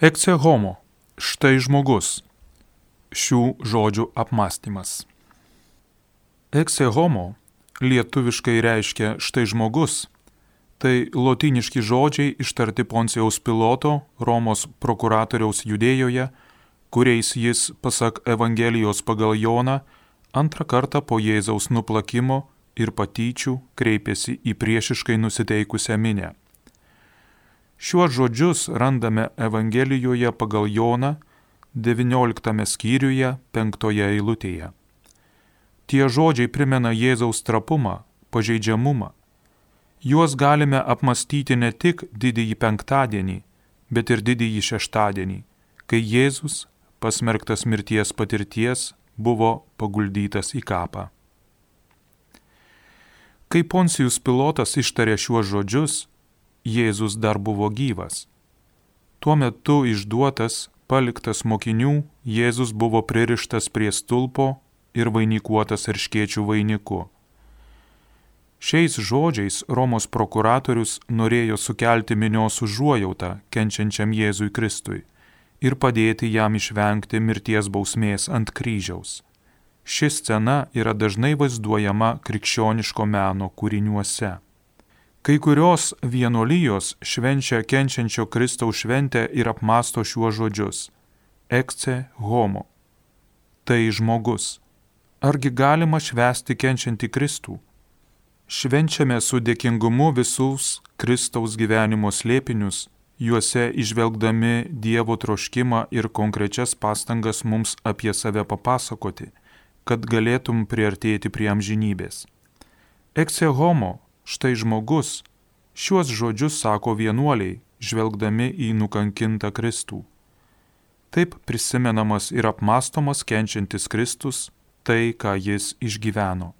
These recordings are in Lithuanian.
Ekce homo - štai žmogus. Šių žodžių apmąstymas. Ekce homo lietuviškai reiškia štai žmogus. Tai lotiniški žodžiai ištarti Poncijaus piloto Romos prokuratoriaus judėjoje, kuriais jis, pasak Evangelijos pagal Joną, antrą kartą po Jėzaus nuplakimo ir patyčių kreipėsi į priešiškai nusiteikusią minę. Šiuos žodžius randame Evangelijoje pagal Joną 19 skyriuje 5 eilutėje. Tie žodžiai primena Jėzaus trapumą, pažeidžiamumą. Juos galime apmastyti ne tik didįjį penktadienį, bet ir didįjį šeštadienį, kai Jėzus, pasmerktas mirties patirties, buvo paguldytas į kapą. Kai Poncijus pilotas ištarė šiuos žodžius, Jėzus dar buvo gyvas. Tuo metu išduotas, paliktas mokinių, Jėzus buvo pririštas prie stulpo ir vainikuotas irškiečių vainiku. Šiais žodžiais Romos prokuratorius norėjo sukelti minios užuojautą kenčiančiam Jėzui Kristui ir padėti jam išvengti mirties bausmės ant kryžiaus. Ši scena yra dažnai vaizduojama krikščioniško meno kūriniuose. Kai kurios vienolyjos švenčia kenčiančio Kristaus šventę ir apmasto šiuos žodžius - ekce homo. Tai žmogus. Argi galima švesti kenčiantį Kristų? Švenčiame su dėkingumu visus Kristaus gyvenimo slėpinius, juose išvelgdami Dievo troškimą ir konkrečias pastangas mums apie save papasakoti, kad galėtum priartėti prie amžinybės. Ekce homo Štai žmogus, šiuos žodžius sako vienuoliai, žvelgdami į nukankintą Kristų. Taip prisimenamas ir apmastomas kenčiantis Kristus, tai, ką jis išgyveno.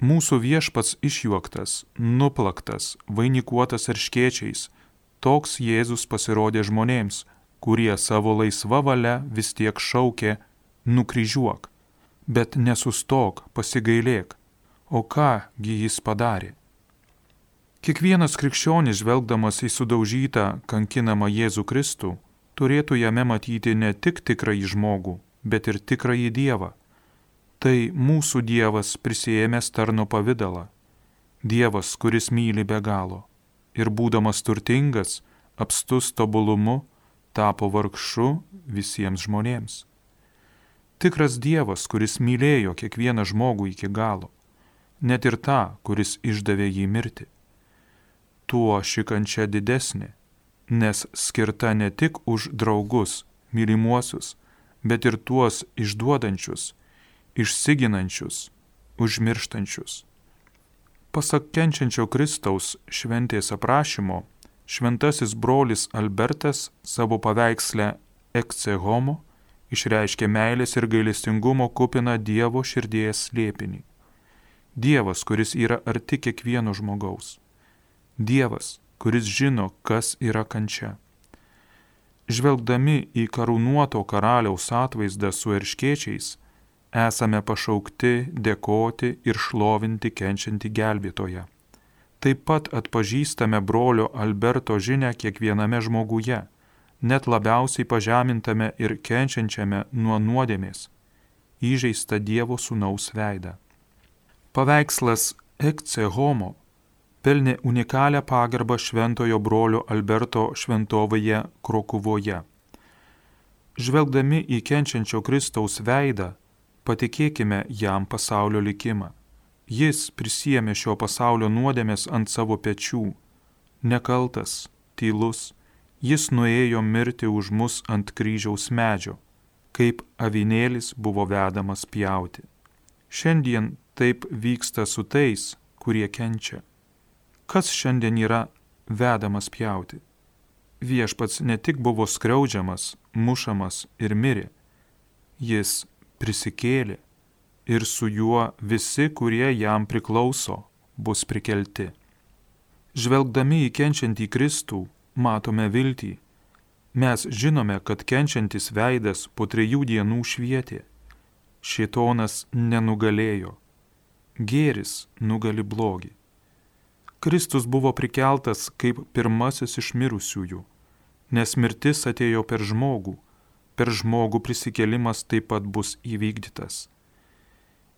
Mūsų viešpats išjuoktas, nuplaktas, vainikuotas arškiečiais, toks Jėzus pasirodė žmonėms, kurie savo laisva valia vis tiek šaukė, nukryžiuok, bet nesustok, pasigailėk. O kągi jis padarė? Kiekvienas krikščionis žvelgdamas į sudaužytą, kankinamą Jėzų Kristų, turėtų jame matyti ne tik tikrąjį žmogų, bet ir tikrąjį Dievą. Tai mūsų Dievas prisėmęs tarno pavydalą. Dievas, kuris myli be galo. Ir būdamas turtingas, apstus tobulumu, tapo vargšu visiems žmonėms. Tikras Dievas, kuris mylėjo kiekvieną žmogų iki galo, net ir tą, kuris išdavė jį mirti tuo ši kančia didesnė, nes skirta ne tik už draugus, mylimuosius, bet ir tuos išduodančius, išsiginančius, užmirštančius. Pasak kenčiančio Kristaus šventės aprašymo, šventasis brolis Albertas savo paveiksle Ekce homo išreiškė meilės ir gailestingumo kupiną Dievo širdies slėpinį. Dievas, kuris yra arti kiekvieno žmogaus. Dievas, kuris žino, kas yra kančia. Žvelgdami į karūnuoto karaliaus atvaizdą su erškiečiais, esame pašaukti dėkoti ir šlovinti kenčiantį gelbėtoją. Taip pat atpažįstame brolio Alberto žinę kiekviename žmoguje, net labiausiai pažemintame ir kenčiančiame nuo nuodėmės, įžeista Dievo sūnaus veidą. Paveikslas Ekce homo pelnė unikalią pagarbą šventojo brolio Alberto šventovėje Krokuvoje. Žvelgdami į kenčiančio Kristaus veidą, patikėkime jam pasaulio likimą. Jis prisėmė šio pasaulio nuodėmės ant savo pečių. Nekaltas, tylus, jis nuėjo mirti už mus ant kryžiaus medžio, kaip avinėlis buvo vedamas pjauti. Šiandien taip vyksta su tais, kurie kenčia kas šiandien yra vedamas pjauti. Viešpats ne tik buvo skriaudžiamas, mušamas ir mirė, jis prisikėlė ir su juo visi, kurie jam priklauso, bus prikelti. Žvelgdami į kenčiantį Kristų, matome viltį. Mes žinome, kad kenčiantis veidas po trejų dienų švietė. Šitonas nenugalėjo. Gėris nugali blogį. Kristus buvo prikeltas kaip pirmasis iš mirusiųjų. nes mirtis atėjo per žmogų, per žmogų prisikėlimas taip pat bus įvykdytas.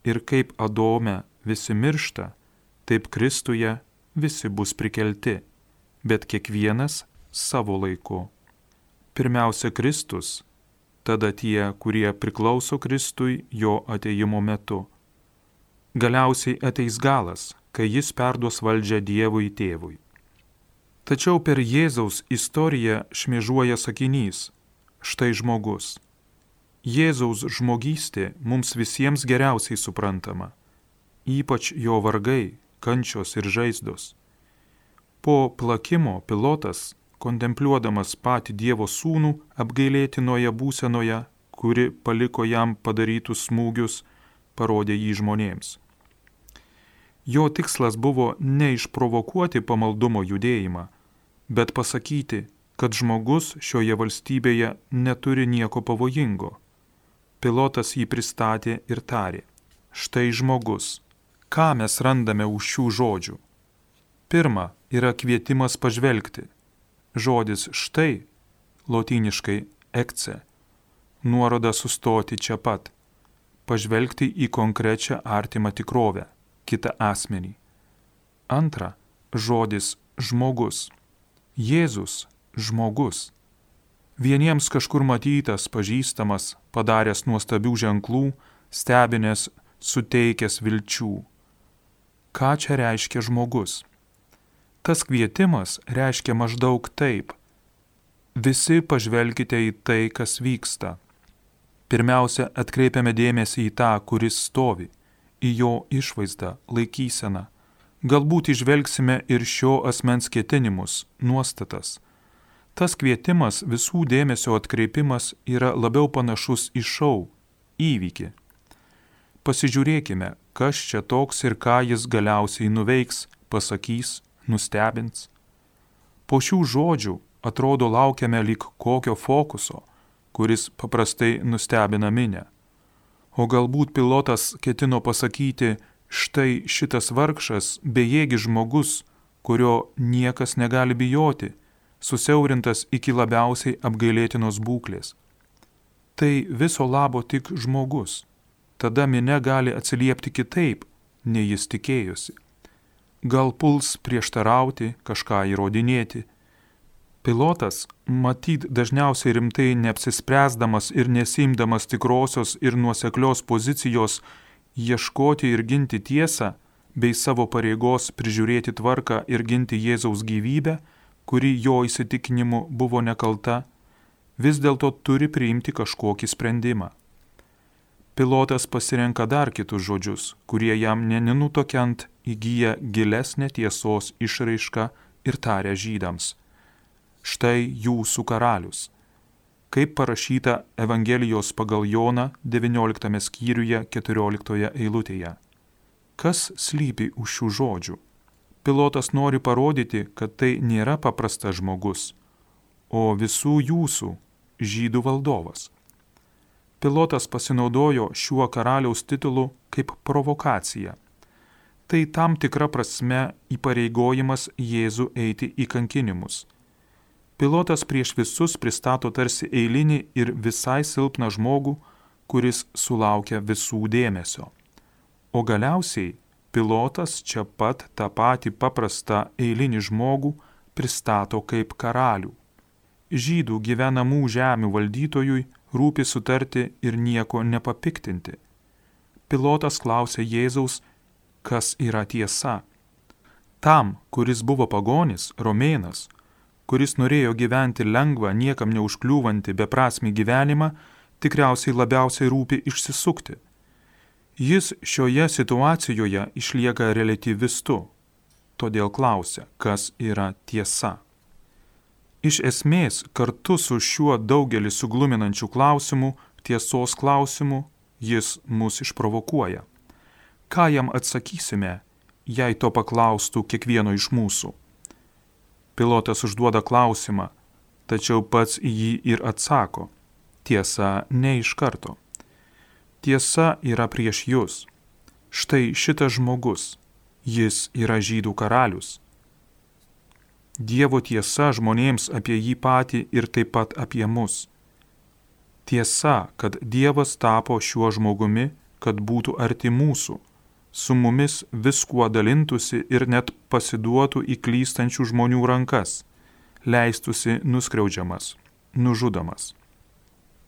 Ir kaip Adome visi miršta, taip Kristuje visi bus prikelti, bet kiekvienas savo laiku. Pirmiausia Kristus, tada tie, kurie priklauso Kristui jo ateimo metu. Galiausiai ateis galas, kai jis perduos valdžią Dievui tėvui. Tačiau per Jėzaus istoriją šmėžuoja sakinys - štai žmogus. Jėzaus žmogystė mums visiems geriausiai suprantama, ypač jo vargai, kančios ir žaizdos. Po plakimo pilotas kontempliuodamas patį Dievo sūnų apgailėtinoje būsenoje, kuri paliko jam padarytus smūgius, parodė jį žmonėms. Jo tikslas buvo ne išprovokuoti pamaldumo judėjimą, bet pasakyti, kad žmogus šioje valstybėje neturi nieko pavojingo. Pilotas jį pristatė ir tarė, štai žmogus, ką mes randame už šių žodžių. Pirma yra kvietimas pažvelgti Žodis štai, lotyniškai ekce, nuoroda sustoti čia pat, pažvelgti į konkrečią artimą tikrovę, kitą asmenį. Antra, žodis žmogus. Jėzus žmogus. Vieniems kažkur matytas, pažįstamas, padaręs nuostabių ženklų, stebinės, suteikęs vilčių. Ką čia reiškia žmogus? Tas kvietimas reiškia maždaug taip. Visi pažvelkite į tai, kas vyksta. Pirmiausia, atkreipiame dėmesį į tą, kuris stovi, į jo išvaizdą, laikyseną. Galbūt išvelgsime ir šio asmens ketinimus, nuostatas. Tas kvietimas visų dėmesio atkreipimas yra labiau panašus į šau, įvykį. Pasižiūrėkime, kas čia toks ir ką jis galiausiai nuveiks, pasakys nustebins. Po šių žodžių atrodo laukiame lyg kokio fokuso, kuris paprastai nustebina minę. O galbūt pilotas ketino pasakyti, štai šitas vargšas, bejėgis žmogus, kurio niekas negali bijoti, susiaurintas iki labiausiai apgailėtinos būklės. Tai viso labo tik žmogus. Tada minė gali atsiliepti kitaip, nei jis tikėjosi gal puls prieštarauti, kažką įrodinėti. Pilotas, matyt, dažniausiai rimtai neapsispręsdamas ir nesimdamas tikrosios ir nuoseklios pozicijos ieškoti ir ginti tiesą, bei savo pareigos prižiūrėti tvarką ir ginti Jėzaus gyvybę, kuri jo įsitikinimu buvo nekalta, vis dėlto turi priimti kažkokį sprendimą. Pilotas pasirenka dar kitus žodžius, kurie jam nenutokiant įgyja gilesnę tiesos išraišką ir taria žydams. Štai jūsų karalius. Kaip parašyta Evangelijos pagal Joną 19 skyriuje 14 eilutėje. Kas slypi už šių žodžių? Pilotas nori parodyti, kad tai nėra paprastas žmogus, o visų jūsų žydų valdovas. Pilotas pasinaudojo šiuo karaliaus titulu kaip provokacija tai tam tikra prasme įpareigojimas Jėzų eiti į kankinimus. Pilotas prieš visus pristato tarsi eilinį ir visai silpną žmogų, kuris sulaukia visų dėmesio. O galiausiai pilotas čia pat tą patį paprastą eilinį žmogų pristato kaip karalių. Žydų gyvenamų žemių valdytojui rūpi sutarti ir nieko nepapiktinti. Pilotas klausia Jėzaus, kas yra tiesa. Tam, kuris buvo pagonis, romėnas, kuris norėjo gyventi lengvą, niekam neužkliūvantį beprasmį gyvenimą, tikriausiai labiausiai rūpi išsisukti. Jis šioje situacijoje išlieka relativistu, todėl klausia, kas yra tiesa. Iš esmės, kartu su šiuo daugelį sugluminančių klausimų, tiesos klausimų, jis mus išprovokuoja ką jam atsakysime, jei to paklaustų kiekvieno iš mūsų? Pilotas užduoda klausimą, tačiau pats į jį ir atsako. Tiesa, ne iš karto. Tiesa yra prieš jūs. Štai šitas žmogus, jis yra žydų karalius. Dievo tiesa žmonėms apie jį patį ir taip pat apie mus. Tiesa, kad Dievas tapo šiuo žmogumi, kad būtų arti mūsų, su mumis viskuo dalintųsi ir net pasiduotų į klystančių žmonių rankas, leistųsi nuskriaudžiamas, nužudomas.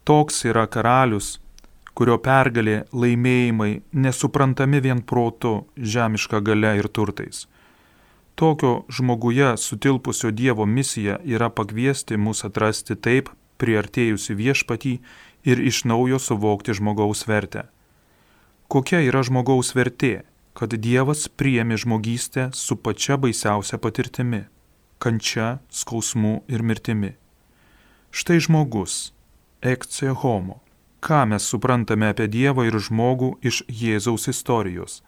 Toks yra karalius, kurio pergalė laimėjimai nesuprantami vien protu, žemiška gale ir turtais. Tokio žmoguje sutilpusio Dievo misija yra pakviesti mus atrasti taip priartėjusi viešpatį ir iš naujo suvokti žmogaus vertę. Kokia yra žmogaus vertė, kad Dievas priemi žmogystę su pačia baisiausia patirtimi - kančia, skausmu ir mirtimi. Štai žmogus, ekce homo. Ką mes suprantame apie Dievą ir žmogų iš Jėzaus istorijos?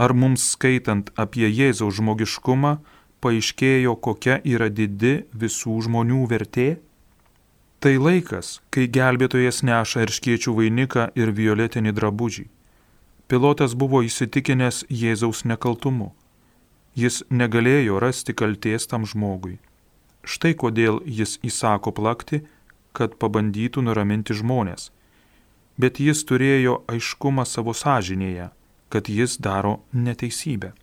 ar mums skaitant apie Jėzaus žmogiškumą paaiškėjo, kokia yra didi visų žmonių vertė? Tai laikas, kai gelbėtojas neša erškiečių vainiką ir violetinį drabužį. Pilotas buvo įsitikinęs Jėzaus nekaltumu. Jis negalėjo rasti kalties tam žmogui. Štai kodėl jis įsako plakti, kad pabandytų nuraminti žmonės. Bet jis turėjo aiškumą savo sąžinėje kad jis daro neteisybę.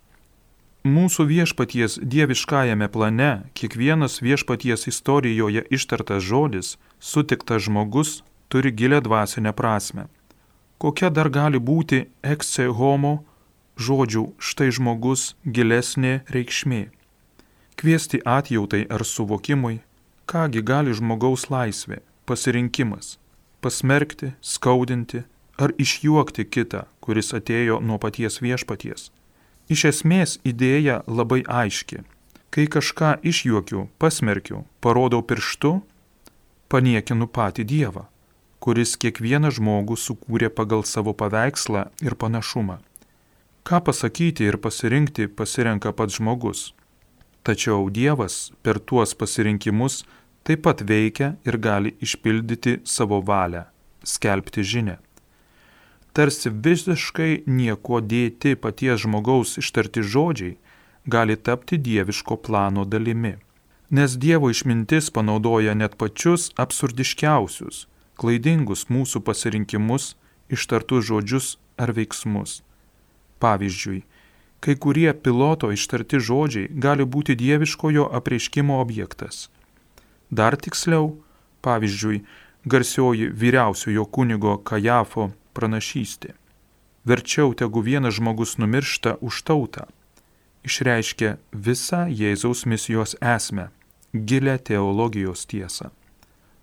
Mūsų viešpaties dieviškajame plane kiekvienas viešpaties istorijoje ištartas žodis, sutiktas žmogus, turi gilę dvasinę prasme. Kokia dar gali būti ekse homo žodžių štai žmogus gilesnė reikšmė? Kviesti atjautai ar suvokimui, kągi gali žmogaus laisvė, pasirinkimas - pasmerkti, skaudinti, ar išjuokti kitą, kuris atėjo nuo paties viešpaties. Iš esmės idėja labai aiški. Kai kažką išjuokiu, pasmerkiu, parodau pirštu, paniekinu patį Dievą, kuris kiekvieną žmogų sukūrė pagal savo paveikslą ir panašumą. Ką pasakyti ir pasirinkti pasirenka pats žmogus. Tačiau Dievas per tuos pasirinkimus taip pat veikia ir gali išpildyti savo valią - skelbti žinę tarsi visiškai nieko dėti paties žmogaus ištarti žodžiai gali tapti dieviško plano dalimi. Nes Dievo išmintis panaudoja net pačius absurdiškiausius, klaidingus mūsų pasirinkimus, ištartus žodžius ar veiksmus. Pavyzdžiui, kai kurie piloto ištarti žodžiai gali būti dieviškojo apreiškimo objektas. Dar tiksliau, pavyzdžiui, garsioji vyriausiojo kunigo Kajafo pranašystė. Verčiau tegu vienas žmogus numiršta už tautą. Išreiškia visą Jėzaus misijos esmę, gilę teologijos tiesą.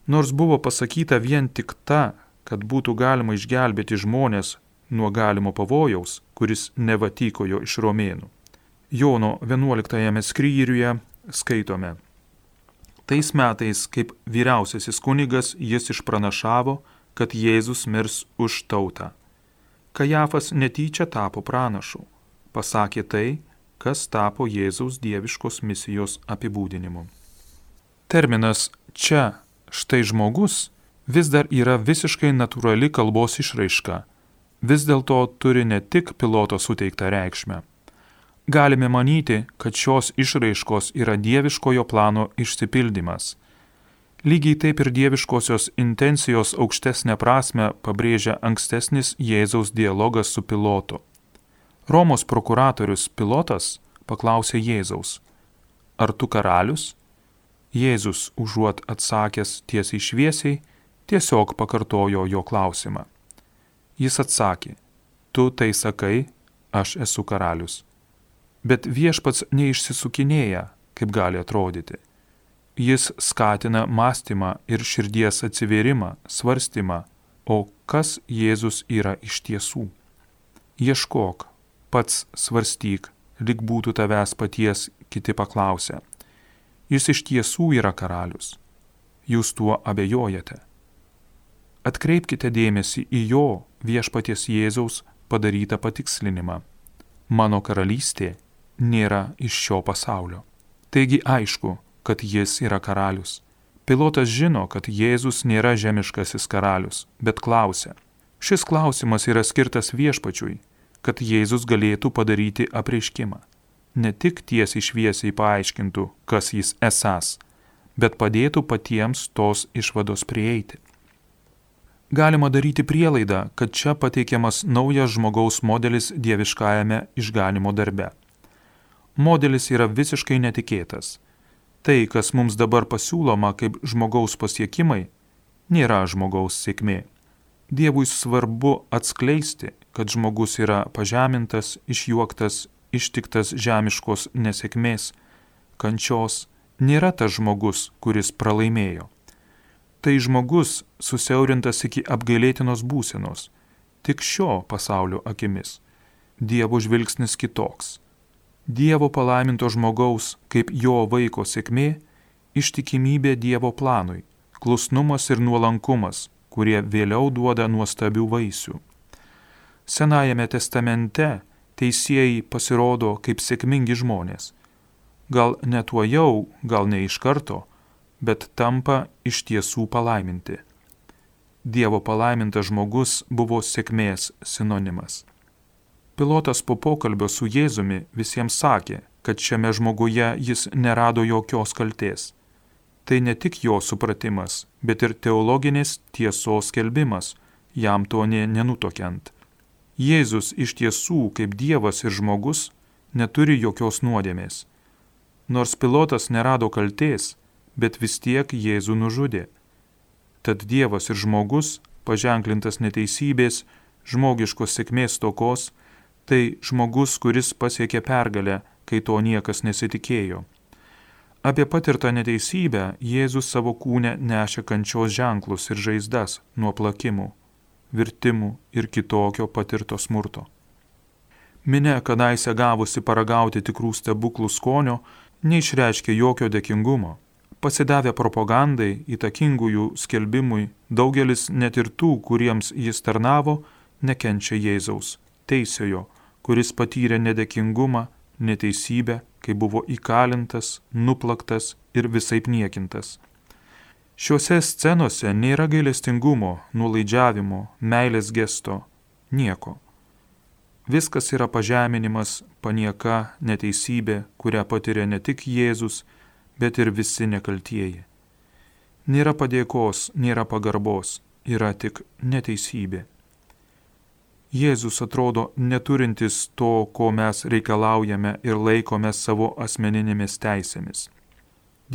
Nors buvo pasakyta vien tik ta, kad būtų galima išgelbėti žmonės nuo galimo pavojaus, kuris nevatykojo iš romėnų. Jono 11 skyriuje skaitome. Tais metais, kaip vyriausiasis kunigas, jis išpranašavo, kad Jėzus mirs už tautą. Kajafas netyčia tapo pranašu, pasakė tai, kas tapo Jėzaus dieviškos misijos apibūdinimu. Terminas čia štai žmogus vis dar yra visiškai natūrali kalbos išraiška, vis dėlto turi ne tik piloto suteiktą reikšmę. Galime manyti, kad šios išraiškos yra dieviškojo plano išsipildymas Lygiai taip ir dieviškosios intencijos aukštesnę prasme pabrėžia ankstesnis Jėzaus dialogas su pilotu. Romos prokuratorius pilotas paklausė Jėzaus, ar tu karalius? Jėzus užuot atsakęs tiesiai šviesiai, tiesiog pakartojo jo klausimą. Jis atsakė, tu tai sakai, aš esu karalius. Bet viešpats neišsisukinėja, kaip gali atrodyti. Jis skatina mąstymą ir širdies atsivėrimą, svarstymą, o kas Jėzus yra iš tiesų. Ieškok, pats svarstyk, lik būtų tavęs paties kiti paklausę. Jis iš tiesų yra karalius. Jūs tuo abejojate. Atkreipkite dėmesį į jo viešpaties Jėzaus padarytą patikslinimą. Mano karalystė nėra iš šio pasaulio. Taigi aišku, kad jis yra karalius. Pilotas žino, kad Jėzus nėra žemiškasis karalius, bet klausia. Šis klausimas yra skirtas viešpačiui, kad Jėzus galėtų padaryti apreiškimą. Ne tik tiesiai šviesiai paaiškintų, kas jis esas, bet padėtų patiems tos išvados prieiti. Galima daryti prielaidą, kad čia pateikiamas naujas žmogaus modelis dieviškajame išganimo darbe. Modelis yra visiškai netikėtas. Tai, kas mums dabar pasiūloma kaip žmogaus pasiekimai, nėra žmogaus sėkmė. Dievui svarbu atskleisti, kad žmogus yra pažemintas, išjuoktas, ištiktas žemiškos nesėkmės, kančios, nėra tas žmogus, kuris pralaimėjo. Tai žmogus susiaurintas iki apgailėtinos būsenos, tik šio pasaulio akimis. Dievo žvilgsnis kitoks. Dievo palaiminto žmogaus kaip jo vaiko sėkmė - ištikimybė Dievo planui, klusnumas ir nuolankumas, kurie vėliau duoda nuostabių vaisių. Senajame testamente teisėjai pasirodo kaip sėkmingi žmonės. Gal ne tuo jau, gal ne iš karto, bet tampa iš tiesų palaiminti. Dievo palaimintas žmogus buvo sėkmės sinonimas. Pilotas po pokalbio su Jėzumi visiems sakė, kad šiame žmoguje jis nerado jokios kalties. Tai ne tik jo supratimas, bet ir teologinės tiesos kelbimas, jam to nė nenutokiant. Jėzus iš tiesų, kaip Dievas ir žmogus, neturi jokios nuodėmės. Nors pilotas nerado kalties, bet vis tiek Jėzų nužudė. Tad Dievas ir žmogus, paženklintas neteisybės, žmogiškos sėkmės tokos, tai žmogus, kuris pasiekė pergalę, kai to niekas nesitikėjo. Apie patirtą neteisybę Jėzus savo kūne nešė kančios ženklus ir žaizdas nuo plakimų virtimų ir kitokio patirto smurto. Minė, kadaise gavusi paragauti tikrų stebuklų skonio, neišreiškė jokio dėkingumo. Pasidavę propagandai, įtakingųjų skelbimui, daugelis net ir tų, kuriems jis tarnavo, nekenčia Jėzaus, teisiojo, kuris patyrė nedėkingumą, neteisybę, kai buvo įkalintas, nuplaktas ir visai niekintas. Šiuose scenose nėra gailestingumo, nulaidžiavimo, meilės gesto, nieko. Viskas yra pažeminimas, panieka, neteisybė, kurią patiria ne tik Jėzus, bet ir visi nekaltieji. Nėra padėkos, nėra pagarbos, yra tik neteisybė. Jėzus atrodo neturintis to, ko mes reikalaujame ir laikome savo asmeninėmis teisėmis.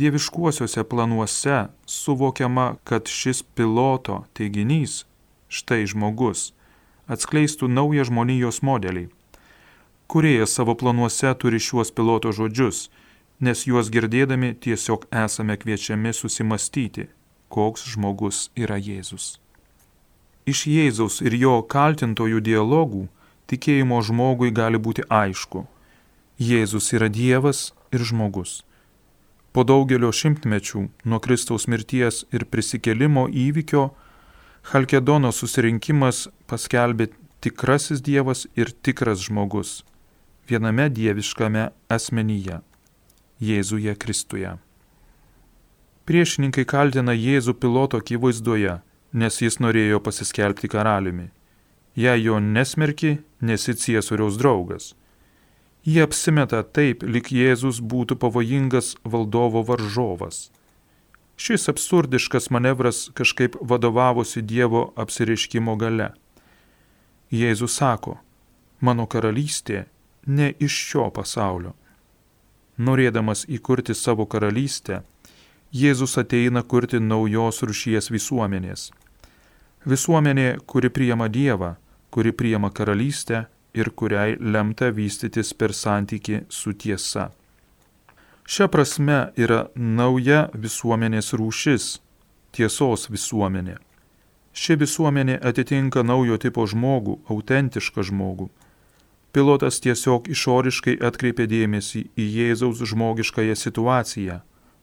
Dieviškuosiuose planuose suvokiama, kad šis piloto teiginys, štai žmogus, atskleistų naują žmonijos modelį. Kuriejas savo planuose turi šiuos piloto žodžius, nes juos girdėdami tiesiog esame kviečiami susimastyti, koks žmogus yra Jėzus. Iš Jėzaus ir jo kaltintojų dialogų tikėjimo žmogui gali būti aišku. Jėzus yra Dievas ir žmogus. Po daugelio šimtmečių nuo Kristaus mirties ir prisikelimo įvykio Halkedono susirinkimas paskelbė tikrasis Dievas ir tikras žmogus viename dieviškame asmenyje - Jėzuje Kristuje. Priešininkai kaltina Jėzų piloto akivaizdoje, nes jis norėjo pasiskelbti karaliumi. Jei jo nesmerki, nesi ciesoriaus draugas. Jie apsimeta taip, lik Jėzus būtų pavojingas valdovo varžovas. Šis absurdiškas manevras kažkaip vadovavosi Dievo apsireiškimo gale. Jėzus sako, mano karalystė ne iš šio pasaulio. Norėdamas įkurti savo karalystę, Jėzus ateina kurti naujos rušies visuomenės. Visuomenė, kuri priema Dievą, kuri priema karalystę ir kuriai lemta vystytis per santyki su tiesa. Šia prasme yra nauja visuomenės rūšis - tiesos visuomenė. Ši visuomenė atitinka naujo tipo žmogų, autentišką žmogų. Pilotas tiesiog išoriškai atkreipė dėmesį į Jėzaus žmogiškąją situaciją,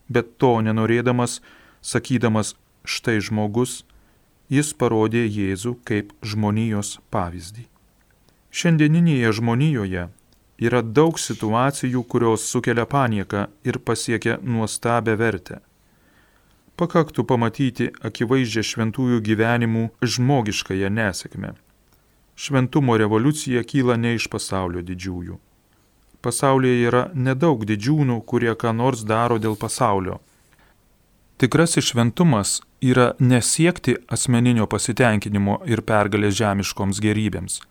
bet to nenorėdamas, sakydamas štai žmogus, jis parodė Jėzų kaip žmonijos pavyzdį. Šiandieninėje žmonijoje yra daug situacijų, kurios sukelia panieką ir pasiekia nuostabę vertę. Pakaktų pamatyti akivaizdžią šventųjų gyvenimų žmogiškąją nesėkmę. Šventumo revoliucija kyla ne iš pasaulio didžiųjų. Pasaulyje yra nedaug didžiūnų, kurie ką nors daro dėl pasaulio. Tikrasis šventumas yra nesiekti asmeninio pasitenkinimo ir pergalės žemiškoms gerybėms,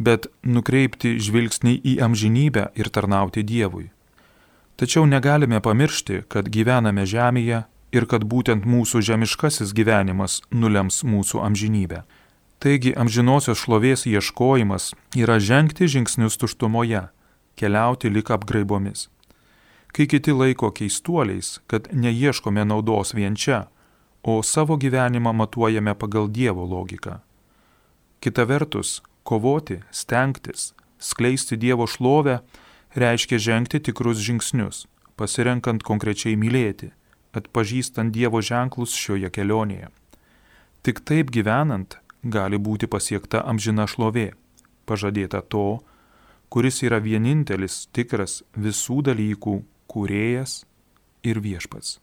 bet nukreipti žvilgsnį į amžinybę ir tarnauti Dievui. Tačiau negalime pamiršti, kad gyvename žemėje ir kad būtent mūsų žemiškasis gyvenimas nulems mūsų amžinybę. Taigi amžinosios šlovės ieškojimas yra žengti žingsnius tuštumoje, keliauti lik apgraibomis kai kiti laiko keistuoliais, kad neieškome naudos vien čia, o savo gyvenimą matuojame pagal Dievo logiką. Kita vertus, kovoti, stengtis, skleisti Dievo šlovę reiškia žengti tikrus žingsnius, pasirenkant konkrečiai mylėti, atpažįstant Dievo ženklus šioje kelionėje. Tik taip gyvenant gali būti pasiekta amžina šlovė, pažadėta to, kuris yra vienintelis tikras visų dalykų kūrėjas ir viešpats.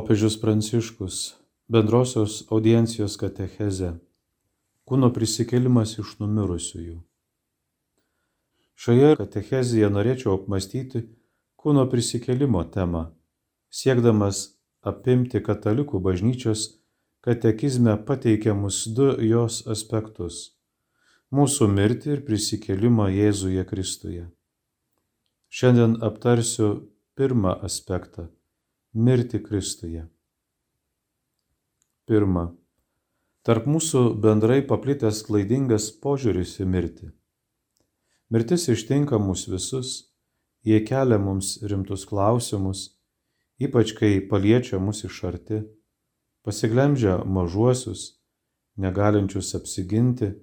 Popiežius Pranciškus bendrosios audiencijos katecheze Kūno prisikėlimas iš numirusiųjų. Šioje katechezėje norėčiau apmastyti kūno prisikėlimo temą, siekdamas apimti katalikų bažnyčios katekizme pateikiamus du jos aspektus - mūsų mirtį ir prisikėlimą Jėzuje Kristuje. Šiandien aptarsiu pirmą aspektą mirti Kristuje. Pirma. Tarp mūsų bendrai paplitęs klaidingas požiūris į mirtį. Mirtis ištinka mus visus, jie kelia mums rimtus klausimus, ypač kai paliečia mus iš arti, pasiglemžia mažuosius, negalinčius apsiginti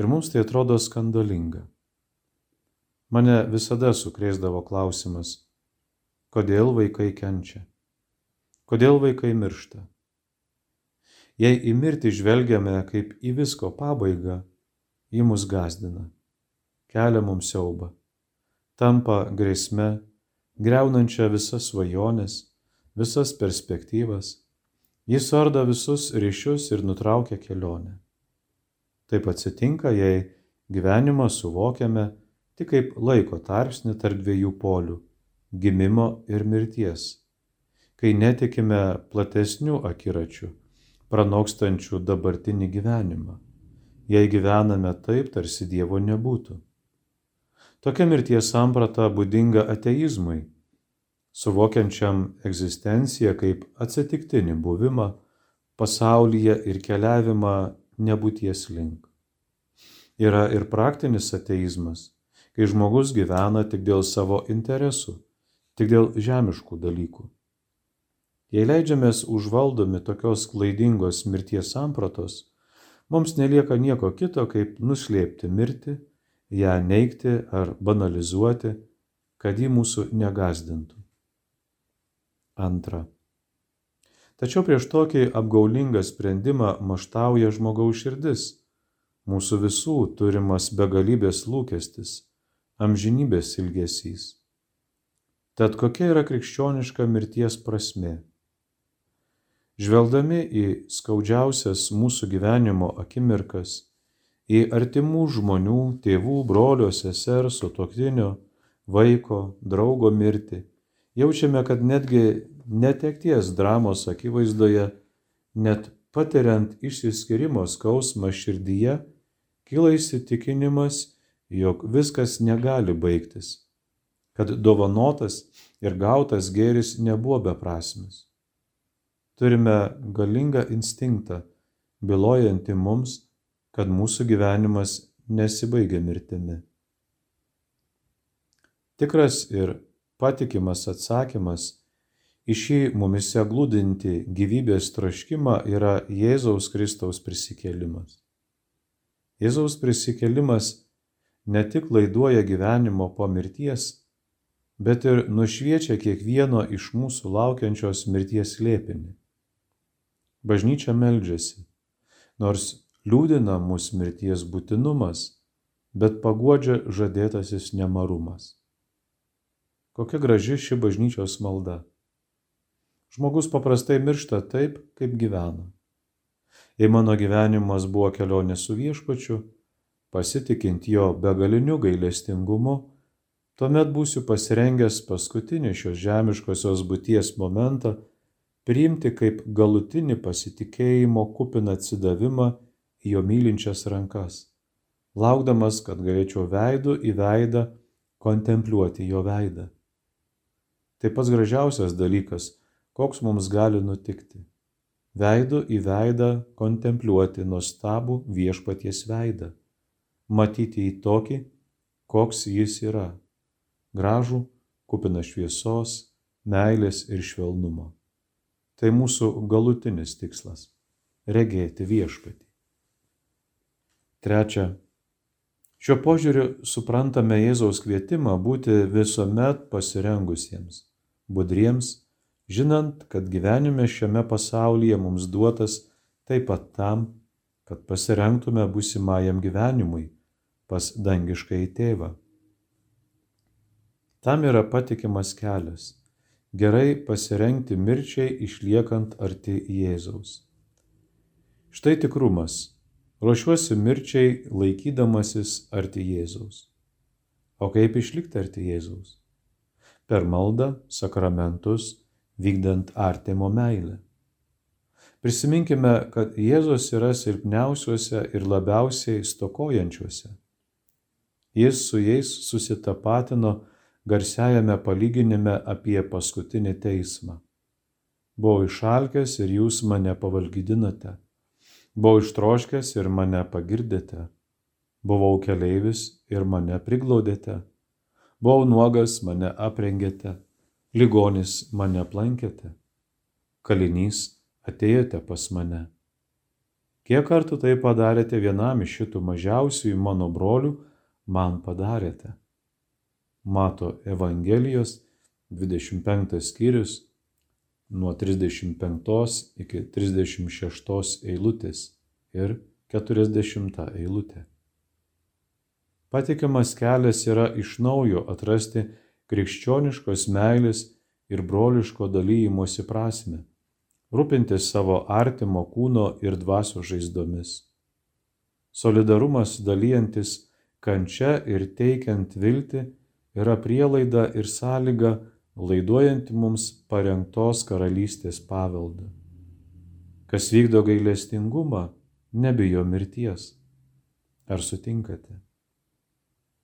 ir mums tai atrodo skandalinga. Mane visada sukrėsdavo klausimas, Kodėl vaikai kenčia? Kodėl vaikai miršta? Jei į mirtį žvelgiame kaip į visko pabaigą, ji mus gazdina, kelia mums siaubą, tampa grėsme, greunančia visas svajonės, visas perspektyvas, Jis suardo visus ryšius ir nutraukia kelionę. Taip atsitinka, jei gyvenimą suvokiame tik kaip laiko tarpsnį tarp dviejų polių - gimimo ir mirties, kai netikime platesnių akiračių, pranokstančių dabartinį gyvenimą, jei gyvename taip, tarsi Dievo nebūtų. Tokia mirties samprata būdinga ateizmui suvokiančiam egzistenciją kaip atsitiktinį buvimą pasaulyje ir keliavimą nebūties link. Yra ir praktinis ateizmas, kai žmogus gyvena tik dėl savo interesų, tik dėl žemiškų dalykų. Jei leidžiamės užvaldomi tokios klaidingos mirties sampratos, mums nelieka nieko kito, kaip nuslėpti mirtį, ją neikti ar banalizuoti, kad ji mūsų negazdintų. Antra. Tačiau prieš tokį apgaulingą sprendimą maštauja žmogaus širdis, mūsų visų turimas begalybės lūkestis, amžinybės ilgesys. Tad kokia yra krikščioniška mirties prasme? Žvelgdami į skaudžiausias mūsų gyvenimo akimirkas, į artimų žmonių, tėvų, brolio, sesers, sutoktinio, vaiko, draugo mirtį, jaučiame, kad netgi netekties dramos akivaizdoje, net patiriant išsiskirimo skausmą širdyje, kyla įsitikinimas, jog viskas negali baigtis, kad dovanotas ir gautas gėris nebuvo beprasmis. Turime galingą instinktą, bilojantį mums, kad mūsų gyvenimas nesibaigia mirtimi. Tikras ir patikimas atsakymas į šį mumise glūdinti gyvybės troškimą yra Jėzaus Kristaus prisikėlimas. Jėzaus prisikėlimas ne tik laiduoja gyvenimo po mirties, bet ir nušviečia kiekvieno iš mūsų laukiančios mirties lėpinį. Bažnyčia meldžiasi, nors liūdina mūsų mirties būtinumas, bet paguodžia žadėtasis nemarumas. Kokia graži ši bažnyčios malda. Žmogus paprastai miršta taip, kaip gyvena. Jei mano gyvenimas buvo kelionė su viešpačiu, pasitikint jo begaliniu gailestingumu, tuomet būsiu pasirengęs paskutinį šios žemiškosios būties momentą priimti kaip galutinį pasitikėjimo kupiną atsidavimą į jo mylinčias rankas, laukdamas, kad galėčiau veidų į veidą kontempliuoti jo veidą. Tai pats gražiausias dalykas, koks mums gali nutikti. Veidu į veidą kontempliuoti nuostabų viešpaties veidą. Matyti į tokį, koks jis yra. Gražų, kupina šviesos, meilės ir švelnumo. Tai mūsų galutinis tikslas - regėti viešpatį. Trečia, Šiuo požiūriu suprantame Jėzaus kvietimą būti visuomet pasirengusiems, budriems, žinant, kad gyvenime šiame pasaulyje mums duotas taip pat tam, kad pasirengtume būsimajam gyvenimui pas dangiškai tėvą. Tam yra patikimas kelias - gerai pasirengti mirčiai išliekant arti Jėzaus. Štai tikrumas Ruošiuosi mirčiai laikydamasis arti Jėzaus. O kaip išlikti arti Jėzaus? Per maldą, sakramentus, vykdant artimo meilę. Prisiminkime, kad Jėzus yra silpniausiuose ir labiausiai stokojančiuose. Jis su jais susitapatino garsiajame palyginime apie paskutinį teismą. Buvau išalkęs ir jūs mane pavalgydinote Buvau ištroškęs ir mane pagirdėte. Buvau keleivis ir mane priglaudėte. Buvau nuogas, mane aprengėte. Ligonis mane aplankėte. Kalinys atėjote pas mane. Kiek kartų tai padarėte vienam iš šitų mažiausiųjų mano brolių, man padarėte. Mato Evangelijos 25 skyrius nuo 35 iki 36 eilutės ir 40 eilutė. Patikimas kelias yra iš naujo atrasti krikščioniškos meilės ir broliško dalymosi prasme, rūpintis savo artimo kūno ir dvasio žaizdomis. Solidarumas dalyjantis kančia ir teikiant viltį yra prielaida ir sąlyga laiduojanti mums parengtos karalystės paveldą. Kas vykdo gailestingumą, nebijo mirties. Ar sutinkate?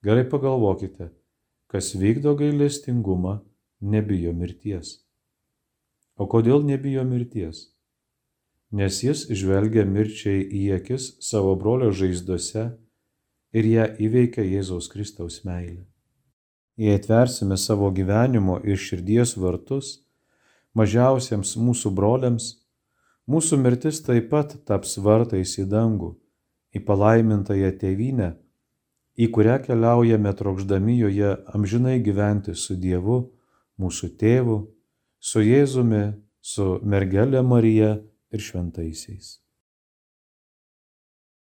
Gerai pagalvokite, kas vykdo gailestingumą, nebijo mirties. O kodėl nebijo mirties? Nes jis žvelgia mirčiai į akis savo brolio žaizdose ir ją įveikia Jėzaus Kristaus meilė. Jei atversime savo gyvenimo ir širdies vartus mažiausiems mūsų broliams, mūsų mirtis taip pat taps vartais į dangų, į palaimintąją tėvynę, į kurią keliaujame trokšdami joje amžinai gyventi su Dievu, mūsų tėvu, su Jėzumi, su mergelė Marija ir šventaisiais.